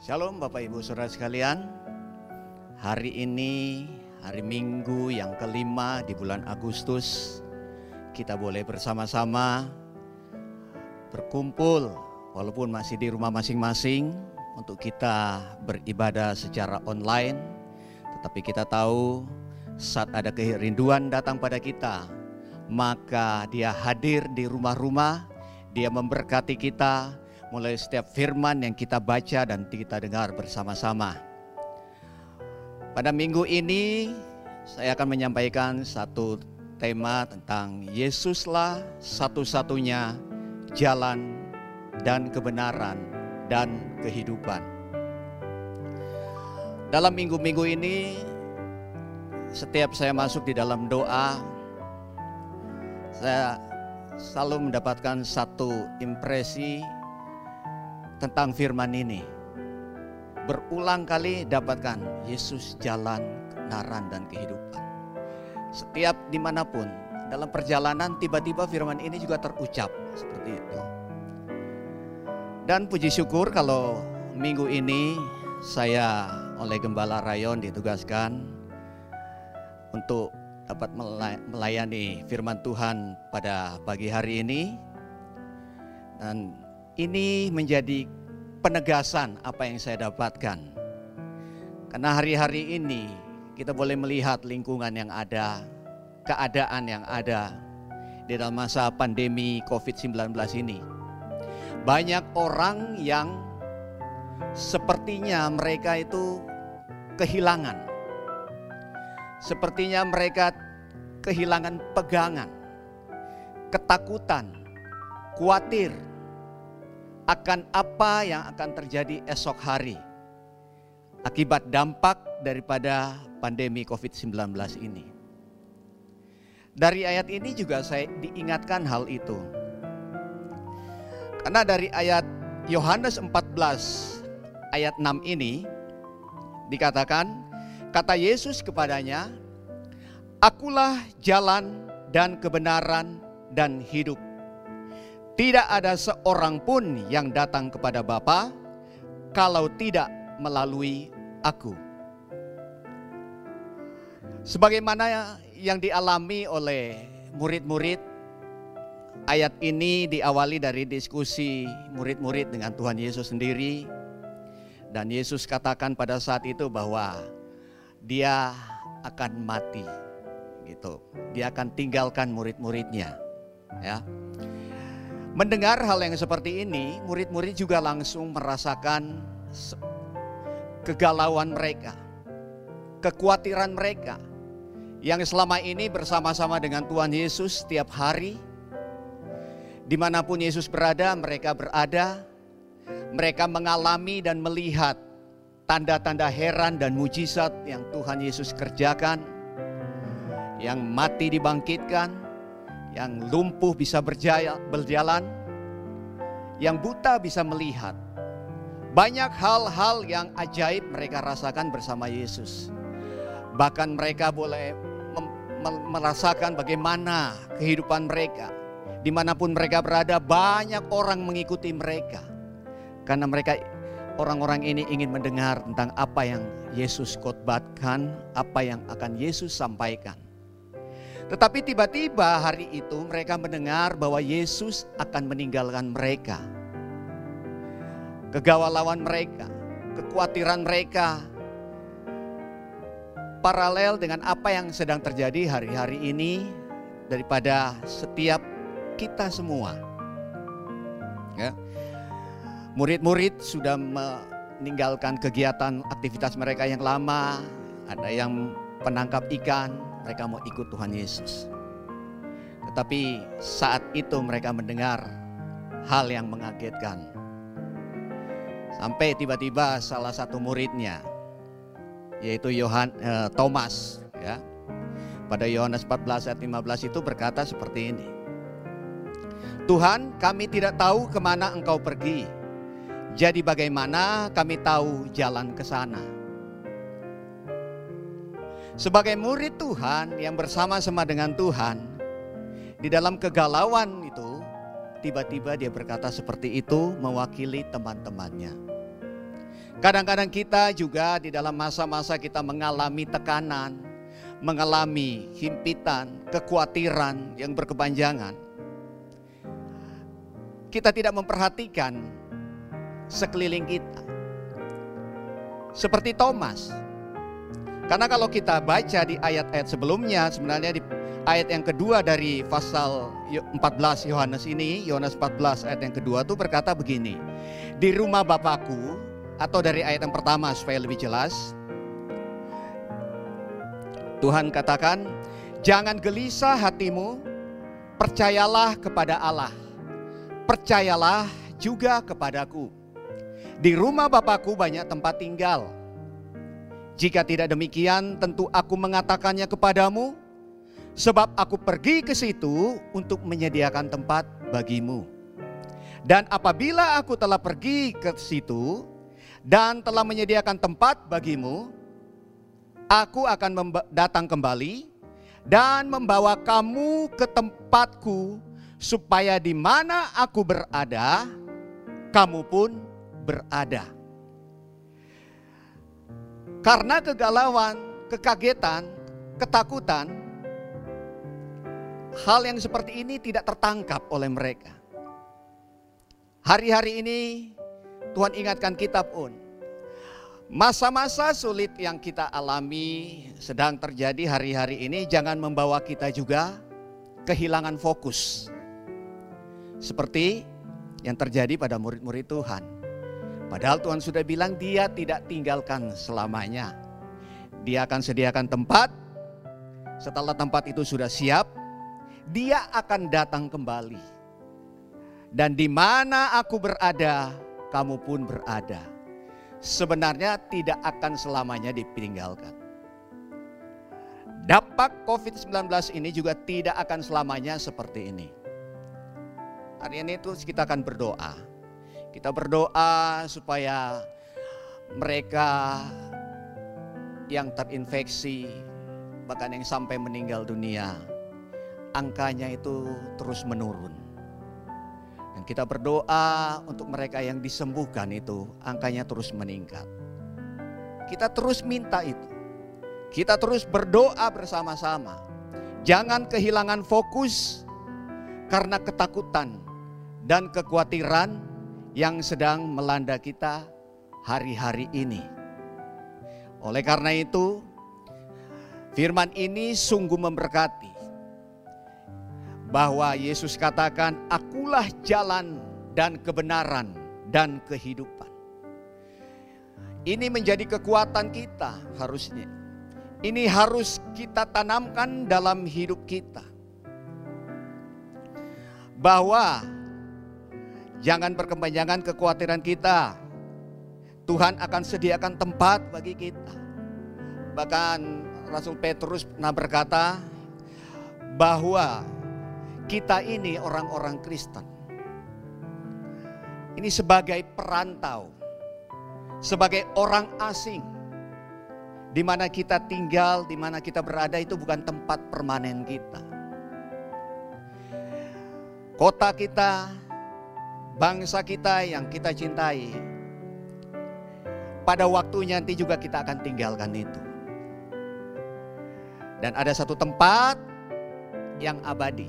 Shalom Bapak Ibu Saudara sekalian. Hari ini hari Minggu yang kelima di bulan Agustus. Kita boleh bersama-sama berkumpul walaupun masih di rumah masing-masing untuk kita beribadah secara online. Tetapi kita tahu saat ada kerinduan datang pada kita, maka dia hadir di rumah-rumah, dia memberkati kita, mulai setiap firman yang kita baca dan kita dengar bersama-sama. Pada minggu ini saya akan menyampaikan satu tema tentang Yesuslah satu-satunya jalan dan kebenaran dan kehidupan. Dalam minggu-minggu ini setiap saya masuk di dalam doa saya selalu mendapatkan satu impresi tentang firman ini. Berulang kali dapatkan Yesus jalan, kebenaran, dan kehidupan. Setiap di mana pun, dalam perjalanan tiba-tiba firman ini juga terucap seperti itu. Dan puji syukur kalau minggu ini saya oleh Gembala Rayon ditugaskan untuk dapat melayani firman Tuhan pada pagi hari ini. Dan ini menjadi penegasan apa yang saya dapatkan. Karena hari-hari ini kita boleh melihat lingkungan yang ada, keadaan yang ada di dalam masa pandemi COVID-19 ini. Banyak orang yang sepertinya mereka itu kehilangan. Sepertinya mereka kehilangan pegangan, ketakutan, khawatir, akan apa yang akan terjadi esok hari akibat dampak daripada pandemi COVID-19 ini. Dari ayat ini juga saya diingatkan hal itu. Karena dari ayat Yohanes 14 ayat 6 ini dikatakan, kata Yesus kepadanya, Akulah jalan dan kebenaran dan hidup. Tidak ada seorang pun yang datang kepada Bapa kalau tidak melalui aku. Sebagaimana yang dialami oleh murid-murid, ayat ini diawali dari diskusi murid-murid dengan Tuhan Yesus sendiri. Dan Yesus katakan pada saat itu bahwa dia akan mati gitu. Dia akan tinggalkan murid-muridnya. Ya. Mendengar hal yang seperti ini, murid-murid juga langsung merasakan kegalauan mereka, kekhawatiran mereka yang selama ini bersama-sama dengan Tuhan Yesus setiap hari. Di mana pun Yesus berada, mereka berada, mereka mengalami dan melihat tanda-tanda heran dan mujizat yang Tuhan Yesus kerjakan, yang mati dibangkitkan, yang lumpuh bisa berjalan, yang buta bisa melihat. Banyak hal-hal yang ajaib mereka rasakan bersama Yesus. Bahkan mereka boleh merasakan bagaimana kehidupan mereka. Di mana pun mereka berada banyak orang mengikuti mereka. Karena mereka orang-orang ini ingin mendengar tentang apa yang Yesus khotbahkan, apa yang akan Yesus sampaikan. Tetapi tiba-tiba hari itu mereka mendengar bahwa Yesus akan meninggalkan mereka. Kegawalawan mereka, kekhawatiran mereka paralel dengan apa yang sedang terjadi hari-hari ini daripada setiap kita semua. Ya. Murid-murid sudah meninggalkan kegiatan aktivitas mereka yang lama, ada yang penangkap ikan, mereka mau ikut Tuhan Yesus. Tetapi saat itu mereka mendengar hal yang mengagetkan. Sampai tiba-tiba salah satu muridnya yaitu Yohan eh, Thomas ya. Pada Yohanes 14 ayat 15 itu berkata seperti ini. Tuhan kami tidak tahu ke mana engkau pergi. Jadi bagaimana kami tahu jalan ke sana? Sebagai murid Tuhan yang bersama-sama dengan Tuhan, di dalam kegalauan itu, tiba-tiba dia berkata seperti itu mewakili teman-temannya. Kadang-kadang kita juga di dalam masa-masa kita mengalami tekanan, mengalami himpitan, kekhawatiran yang berkepanjangan. Kita tidak memperhatikan sekeliling kita. Seperti Thomas. Karena kalau kita baca di ayat-ayat sebelumnya, sebenarnya di ayat yang kedua dari pasal 14 Yohanes ini, Yohanes 14 ayat yang kedua tuh berkata begini. Di rumah Bapakku atau dari ayat yang pertama supaya lebih jelas. Tuhan katakan, jangan gelisah hatimu, percayalah kepada Allah. Percayalah juga kepadaku. Di rumah Bapakku banyak tempat tinggal. Jika tidak demikian, tentu aku mengatakannya kepadamu, sebab aku pergi ke situ untuk menyediakan tempat bagimu. Dan apabila aku telah pergi ke situ dan telah menyediakan tempat bagimu, aku akan datang kembali dan membawa kamu ke tempatku supaya di mana aku berada, kamu pun berada. Karena kegalauan, kekagetan, ketakutan, hal yang seperti ini tidak tertangkap oleh mereka. Hari-hari ini Tuhan ingatkan kita pun. Masa-masa sulit yang kita alami sedang terjadi hari-hari ini jangan membawa kita juga kehilangan fokus. Seperti yang terjadi pada murid-murid Tuhan. Padahal Tuhan sudah bilang dia tidak tinggalkan selamanya. Dia akan sediakan tempat. Setelah tempat itu sudah siap, dia akan datang kembali. Dan di mana aku berada, kamu pun berada. Sebenarnya tidak akan selamanya ditinggalkan. Dampak COVID-19 ini juga tidak akan selamanya seperti ini. Hari ini itu kita akan berdoa. Kita berdoa supaya mereka yang terinfeksi, bahkan yang sampai meninggal dunia, angkanya itu terus menurun. Dan kita berdoa untuk mereka yang disembuhkan itu angkanya terus meningkat. Kita terus minta itu. Kita terus berdoa bersama-sama. Jangan kehilangan fokus karena ketakutan dan kekhawatiran yang sedang melanda kita hari-hari ini. Oleh karena itu, firman ini sungguh memberkati bahwa Yesus katakan, "Akulah jalan dan kebenaran dan kehidupan." Ini menjadi kekuatan kita harusnya. Ini harus kita tanamkan dalam hidup kita. Bahwa jangan berkepanjangan kekhawatiran kita. Tuhan akan sediakan tempat bagi kita. Bahkan Rasul Petrus pernah berkata bahwa kita ini orang-orang Kristen. Ini sebagai perantau, sebagai orang asing, di mana kita tinggal, di mana kita berada itu bukan tempat permanen kita. Kota kita, bangsa kita yang kita cintai, pada waktunya nanti juga kita akan tinggalkan itu. Dan ada satu tempat yang abadi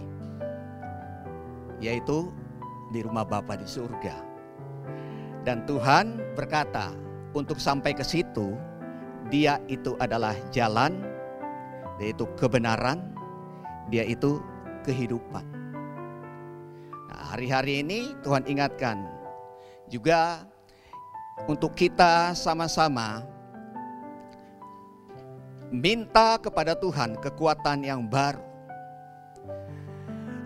yaitu di rumah Bapa di surga. Dan Tuhan berkata, untuk sampai ke situ, Dia itu adalah jalan, Dia itu kebenaran, Dia itu kehidupan. Hari-hari ini Tuhan ingatkan juga untuk kita sama-sama minta kepada Tuhan kekuatan yang baru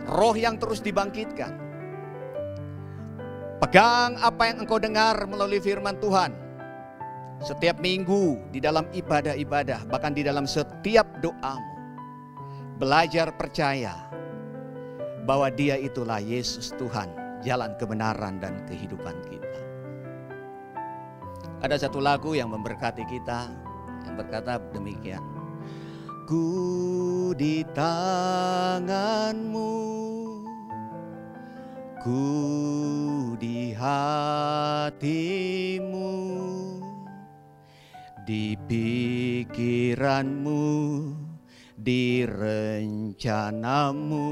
roh yang terus dibangkitkan. Pegang apa yang engkau dengar melalui firman Tuhan. Setiap minggu di dalam ibadah-ibadah, bahkan di dalam setiap doamu. Belajar percaya bahwa dia itulah Yesus Tuhan, jalan kebenaran dan kehidupan kita. Ada satu lagu yang memberkati kita, yang berkata demikian. Ku di tanganmu Ku di hatimu di pikiranmu, di rencanamu,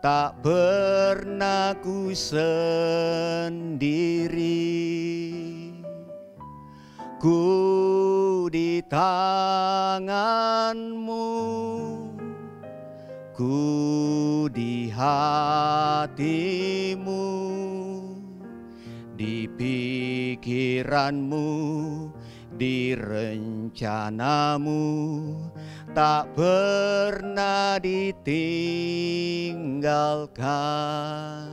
tak pernah ku sendiri. Ku di tanganmu, ku di hatimu, di pikiranmu, di rencanamu, tak pernah ditinggalkan.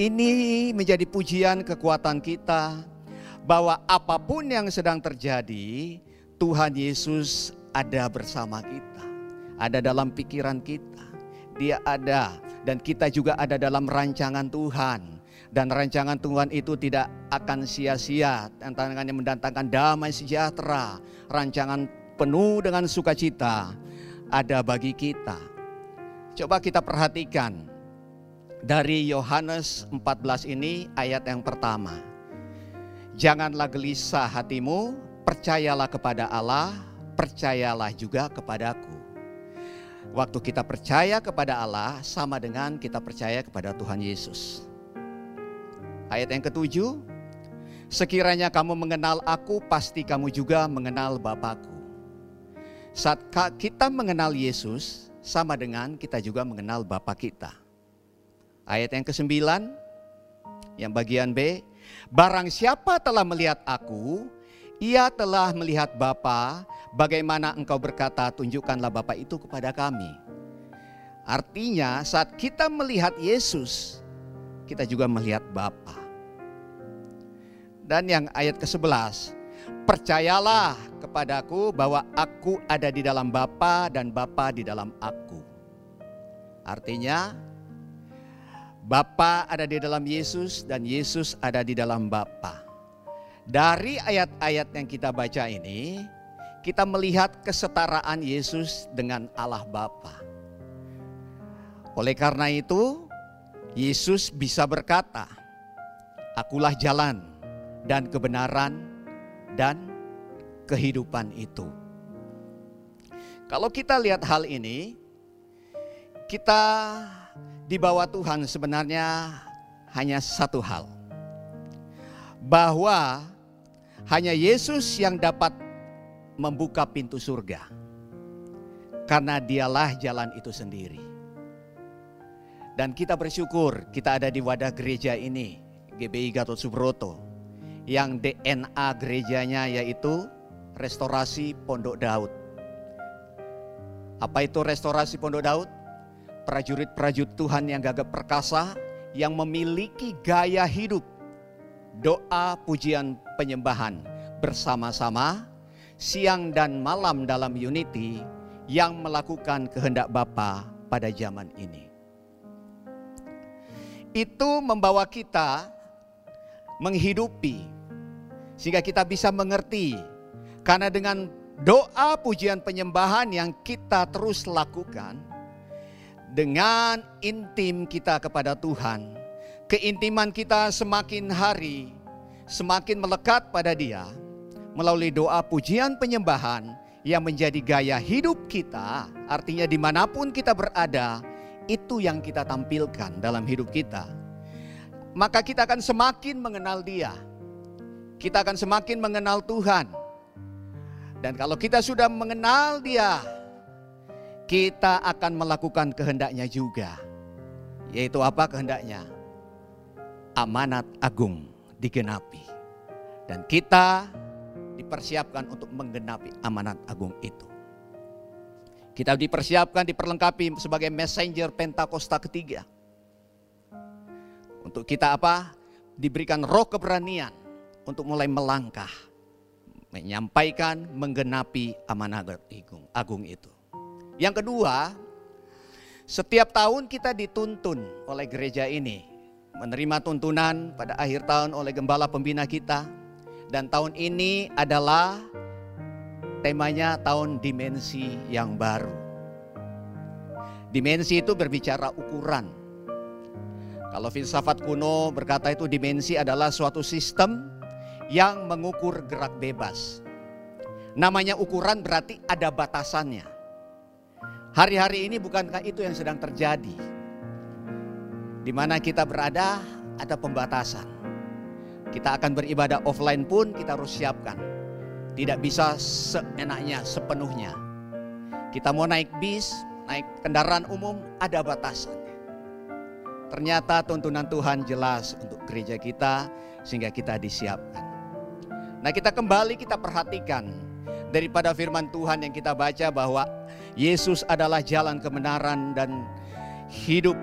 Ini menjadi pujian kekuatan kita bahwa apa pun yang sedang terjadi, Tuhan Yesus ada bersama kita, ada dalam pikiran kita. Dia ada dan kita juga ada dalam rancangan Tuhan. Dan rancangan Tuhan itu tidak akan sia-sia. Tantangannya mendatangkan damai sejahtera. Rancangan penuh dengan sukacita ada bagi kita. Coba kita perhatikan dari Yohanes 14 ini ayat yang pertama. Janganlah gelisah hatimu, percayalah kepada Allah, percayalah juga kepadaku. Waktu kita percaya kepada Allah sama dengan kita percaya kepada Tuhan Yesus. Ayat yang ketujuh, sekiranya kamu mengenal aku, pasti kamu juga mengenal Bapakku. Saat kita mengenal Yesus, sama dengan kita juga mengenal Bapa kita. Ayat yang ke-9, yang bagian B, Barang siapa telah melihat aku, ia telah melihat Bapa, bagaimana engkau berkata, tunjukkanlah Bapa itu kepada kami. Artinya saat kita melihat Yesus, kita juga melihat Bapa. Dan yang ayat ke-11, percayalah kepadaku bahwa aku ada di dalam Bapa dan Bapa di dalam aku. Artinya Bapa ada di dalam Yesus dan Yesus ada di dalam Bapa. Dari ayat-ayat yang kita baca ini, kita melihat kesetaraan Yesus dengan Allah Bapa. Oleh karena itu, Yesus bisa berkata, "Akulah jalan, dan kebenaran dan kehidupan itu. Kalau kita lihat hal ini, kita di bawah Tuhan sebenarnya hanya satu hal. Bahwa hanya Yesus yang dapat membuka pintu surga. Karena dialah jalan itu sendiri. Dan kita bersyukur kita ada di wadah gereja ini, GBI Gatot Subroto yang DNA gerejanya yaitu restorasi Pondok Daud. Apa itu restorasi Pondok Daud? Prajurit-prajurit Tuhan yang gagah perkasa yang memiliki gaya hidup doa pujian penyembahan bersama-sama siang dan malam dalam unity yang melakukan kehendak Bapa pada zaman ini. Itu membawa kita menghidupi sehingga kita bisa mengerti. Karena dengan doa pujian penyembahan yang kita terus lakukan, dengan intim kita kepada Tuhan, keintiman kita semakin hari semakin melekat pada Dia melalui doa pujian penyembahan yang menjadi gaya hidup kita, artinya di mana pun kita berada, itu yang kita tampilkan dalam hidup kita. Maka kita akan semakin mengenal Dia, kita akan semakin mengenal Tuhan. Dan kalau kita sudah mengenal Dia, kita akan melakukan kehendaknya juga. Yaitu apa kehendaknya? Amanat agung digenapi. Dan kita dipersiapkan untuk menggenapi amanat agung itu. Kita dipersiapkan, diperlengkapi sebagai messenger Pentakosta ketiga. Untuk kita apa? Diberikan roh keberanian untuk mulai melangkah, menyampaikan, menggenapi amanah agung, itu. Yang kedua, setiap tahun kita dituntun oleh gereja ini menerima tuntunan pada akhir tahun oleh gembala pembina kita dan tahun ini adalah temanya tahun dimensi yang baru. Dimensi itu berbicara ukuran. Kalau filsafat kuno berkata itu dimensi adalah suatu sistem yang mengukur gerak bebas. Namanya ukuran berarti ada batasannya. Hari-hari ini bukankah itu yang sedang terjadi? Di mana kita berada ada pembatasan. Kita akan beribadah offline pun kita harus siapkan. Tidak bisa seenaknya, sepenuhnya. Kita mau naik bis, naik kendaraan umum, ada batasan. Ternyata tuntunan Tuhan jelas untuk gereja kita sehingga kita disiapkan. Nah kita kembali kita perhatikan daripada firman Tuhan yang kita baca bahwa Yesus adalah jalan kebenaran dan hidup.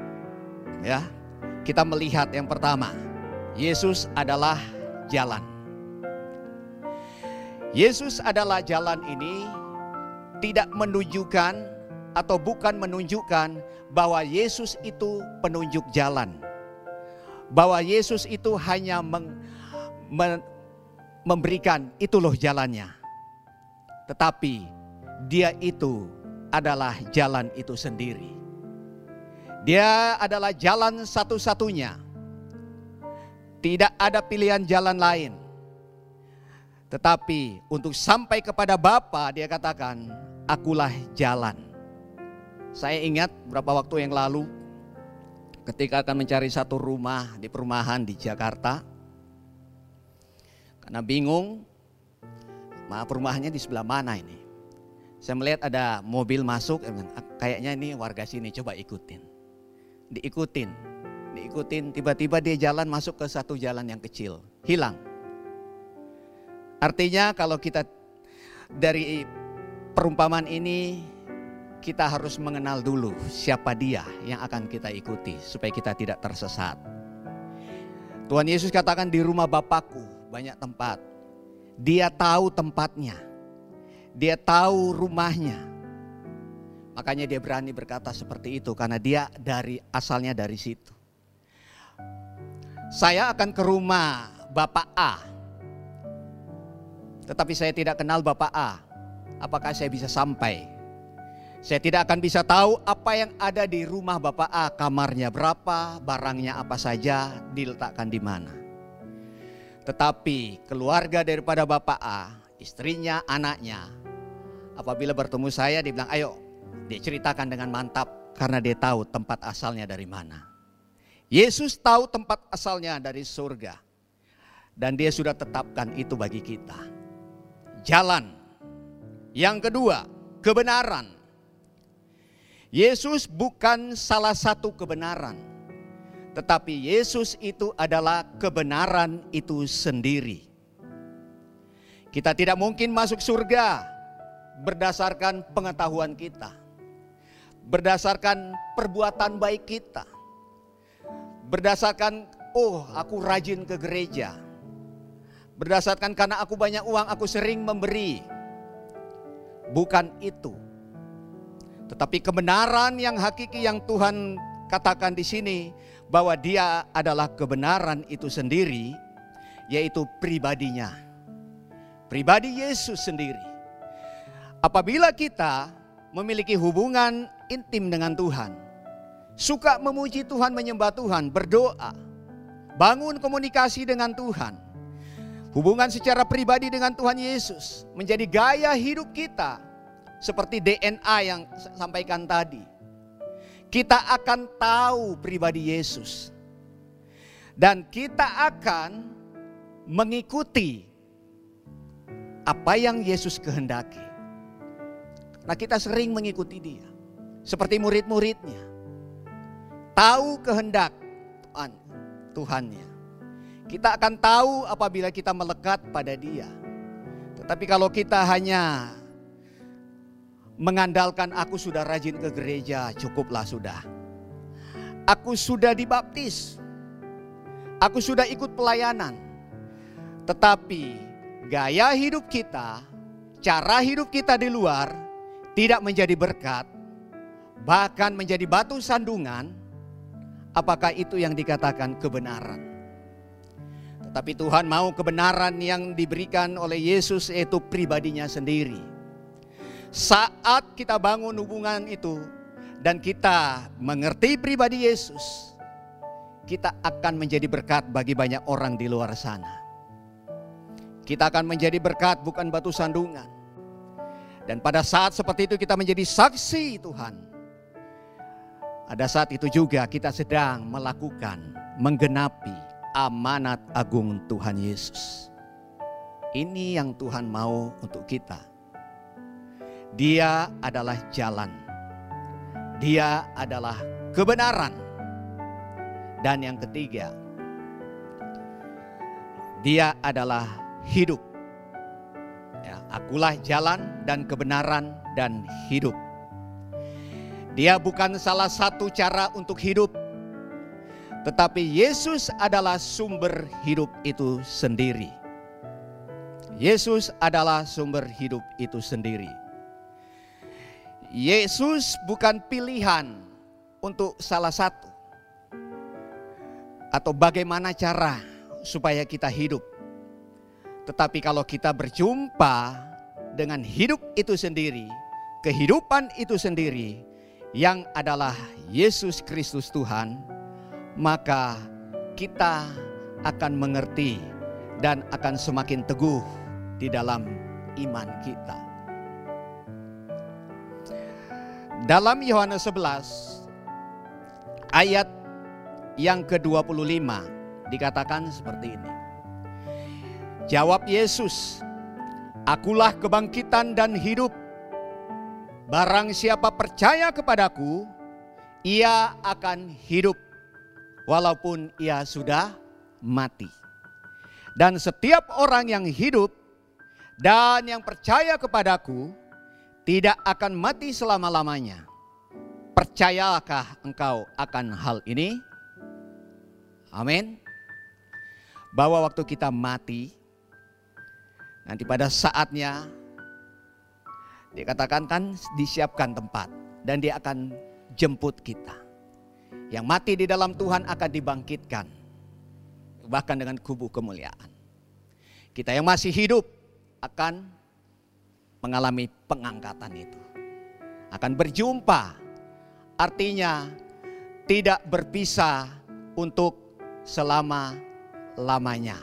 Ya, kita melihat yang pertama, Yesus adalah jalan. Yesus adalah jalan ini tidak menunjukkan atau bukan menunjukkan bahwa Yesus itu penunjuk jalan. Bahwa Yesus itu hanya meng, me, memberikan itu loh jalannya. Tetapi dia itu adalah jalan itu sendiri. Dia adalah jalan satu-satunya. Tidak ada pilihan jalan lain. Tetapi untuk sampai kepada Bapa dia katakan, akulah jalan. Saya ingat beberapa waktu yang lalu ketika akan mencari satu rumah di perumahan di Jakarta. Karena bingung, ma perumahannya di sebelah mana ini. Saya melihat ada mobil masuk, ah, kayaknya ini warga sini, coba ikutin. Diikutin, diikutin, tiba-tiba dia jalan masuk ke satu jalan yang kecil, hilang. Artinya kalau kita dari perumpamaan ini kita harus mengenal dulu siapa dia yang akan kita ikuti supaya kita tidak tersesat. Tuhan Yesus katakan di rumah Bapakku banyak tempat. Dia tahu tempatnya. Dia tahu rumahnya. Makanya dia berani berkata seperti itu karena dia dari asalnya dari situ. Saya akan ke rumah Bapak A. Tetapi saya tidak kenal Bapak A. Apakah saya bisa sampai saya tidak akan bisa tahu apa yang ada di rumah Bapak A, kamarnya berapa, barangnya apa saja, diletakkan di mana. Tetapi keluarga daripada Bapak A, istrinya, anaknya, apabila bertemu saya dia bilang, ayo dia ceritakan dengan mantap karena dia tahu tempat asalnya dari mana. Yesus tahu tempat asalnya dari surga. Dan dia sudah tetapkan itu bagi kita. Jalan. Yang kedua, kebenaran. Yesus bukan salah satu kebenaran, tetapi Yesus itu adalah kebenaran itu sendiri. Kita tidak mungkin masuk surga berdasarkan pengetahuan kita, berdasarkan perbuatan baik kita, berdasarkan, "Oh, aku rajin ke gereja." Berdasarkan karena aku banyak uang, aku sering memberi. Bukan itu tetapi kebenaran yang hakiki yang Tuhan katakan di sini bahwa dia adalah kebenaran itu sendiri yaitu pribadinya. Pribadi Yesus sendiri. Apabila kita memiliki hubungan intim dengan Tuhan, suka memuji Tuhan, menyembah Tuhan, berdoa, bangun komunikasi dengan Tuhan, hubungan secara pribadi dengan Tuhan Yesus menjadi gaya hidup kita seperti DNA yang sampaikan tadi. Kita akan tahu pribadi Yesus. Dan kita akan mengikuti apa yang Yesus kehendaki. Nah kita sering mengikuti dia. Seperti murid-muridnya. Tahu kehendak Tuhan, Tuhannya. Kita akan tahu apabila kita melekat pada dia. Tetapi kalau kita hanya mengandalkan aku sudah rajin ke gereja, cukuplah sudah. Aku sudah dibaptis. Aku sudah ikut pelayanan. Tetapi gaya hidup kita, cara hidup kita di luar tidak menjadi berkat, bahkan menjadi batu sandungan, apakah itu yang dikatakan kebenaran? Tetapi Tuhan mau kebenaran yang diberikan oleh Yesus yaitu pribadinya sendiri saat kita bangun hubungan itu dan kita mengerti pribadi Yesus, kita akan menjadi berkat bagi banyak orang di luar sana. Kita akan menjadi berkat bukan batu sandungan. Dan pada saat seperti itu kita menjadi saksi Tuhan. Pada saat itu juga kita sedang melakukan, menggenapi amanat agung Tuhan Yesus. Ini yang Tuhan mau untuk kita. Dia adalah jalan. Dia adalah kebenaran. Dan yang ketiga, dia adalah hidup. Ya, akulah jalan dan kebenaran dan hidup. Dia bukan salah satu cara untuk hidup, tetapi Yesus adalah sumber hidup itu sendiri. Yesus adalah sumber hidup itu sendiri. Yesus bukan pilihan untuk salah satu, atau bagaimana cara supaya kita hidup. Tetapi kalau kita berjumpa dengan hidup itu sendiri, kehidupan itu sendiri yang adalah Yesus Kristus Tuhan, maka kita akan mengerti dan akan semakin teguh di dalam iman kita. Dalam Yohanes 11 ayat yang ke-25 dikatakan seperti ini. Jawab Yesus, "Akulah kebangkitan dan hidup. Barang siapa percaya kepadaku, ia akan hidup walaupun ia sudah mati. Dan setiap orang yang hidup dan yang percaya kepadaku tidak akan mati selama-lamanya." Percayakah engkau akan hal ini? Amin. Bahwa waktu kita mati, nanti pada saatnya dikatakan kan disiapkan tempat dan dia akan jemput kita. Yang mati di dalam Tuhan akan dibangkitkan. Bahkan dengan kubu kemuliaan. Kita yang masih hidup akan mengalami pengangkatan itu. Akan berjumpa Artinya tidak berpisah untuk selama-lamanya.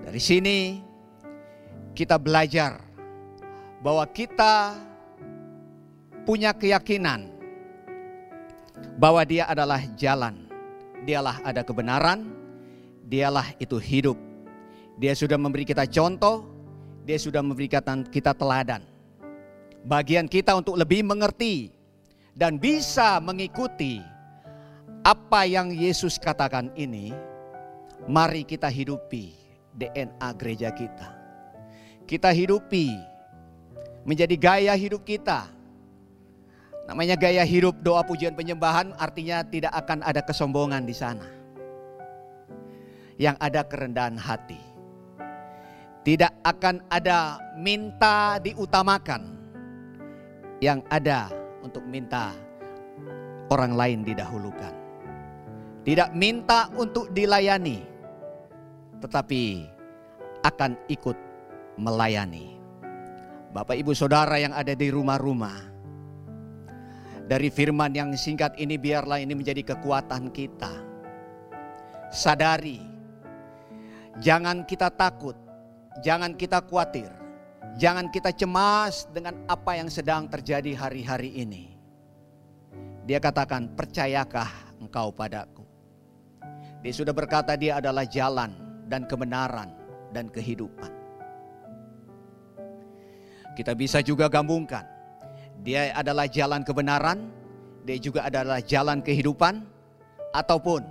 Dari sini kita belajar bahwa kita punya keyakinan bahwa dia adalah jalan, dialah ada kebenaran, dialah itu hidup. Dia sudah memberi kita contoh, dia sudah memberi kita teladan. Bagian kita untuk lebih mengerti dan bisa mengikuti apa yang Yesus katakan ini, mari kita hidupi DNA gereja kita. Kita hidupi menjadi gaya hidup kita. Namanya gaya hidup doa pujian penyembahan artinya tidak akan ada kesombongan di sana. Yang ada kerendahan hati. Tidak akan ada minta diutamakan. Yang ada untuk minta orang lain didahulukan. Tidak minta untuk dilayani, tetapi akan ikut melayani. Bapak, ibu, saudara yang ada di rumah-rumah, dari firman yang singkat ini, biarlah ini menjadi kekuatan kita. Sadari, jangan kita takut, jangan kita khawatir Jangan kita cemas dengan apa yang sedang terjadi hari-hari ini. Dia katakan, percayakah engkau padaku? Dia sudah berkata dia adalah jalan dan kebenaran dan kehidupan. Kita bisa juga gabungkan. Dia adalah jalan kebenaran, dia juga adalah jalan kehidupan, ataupun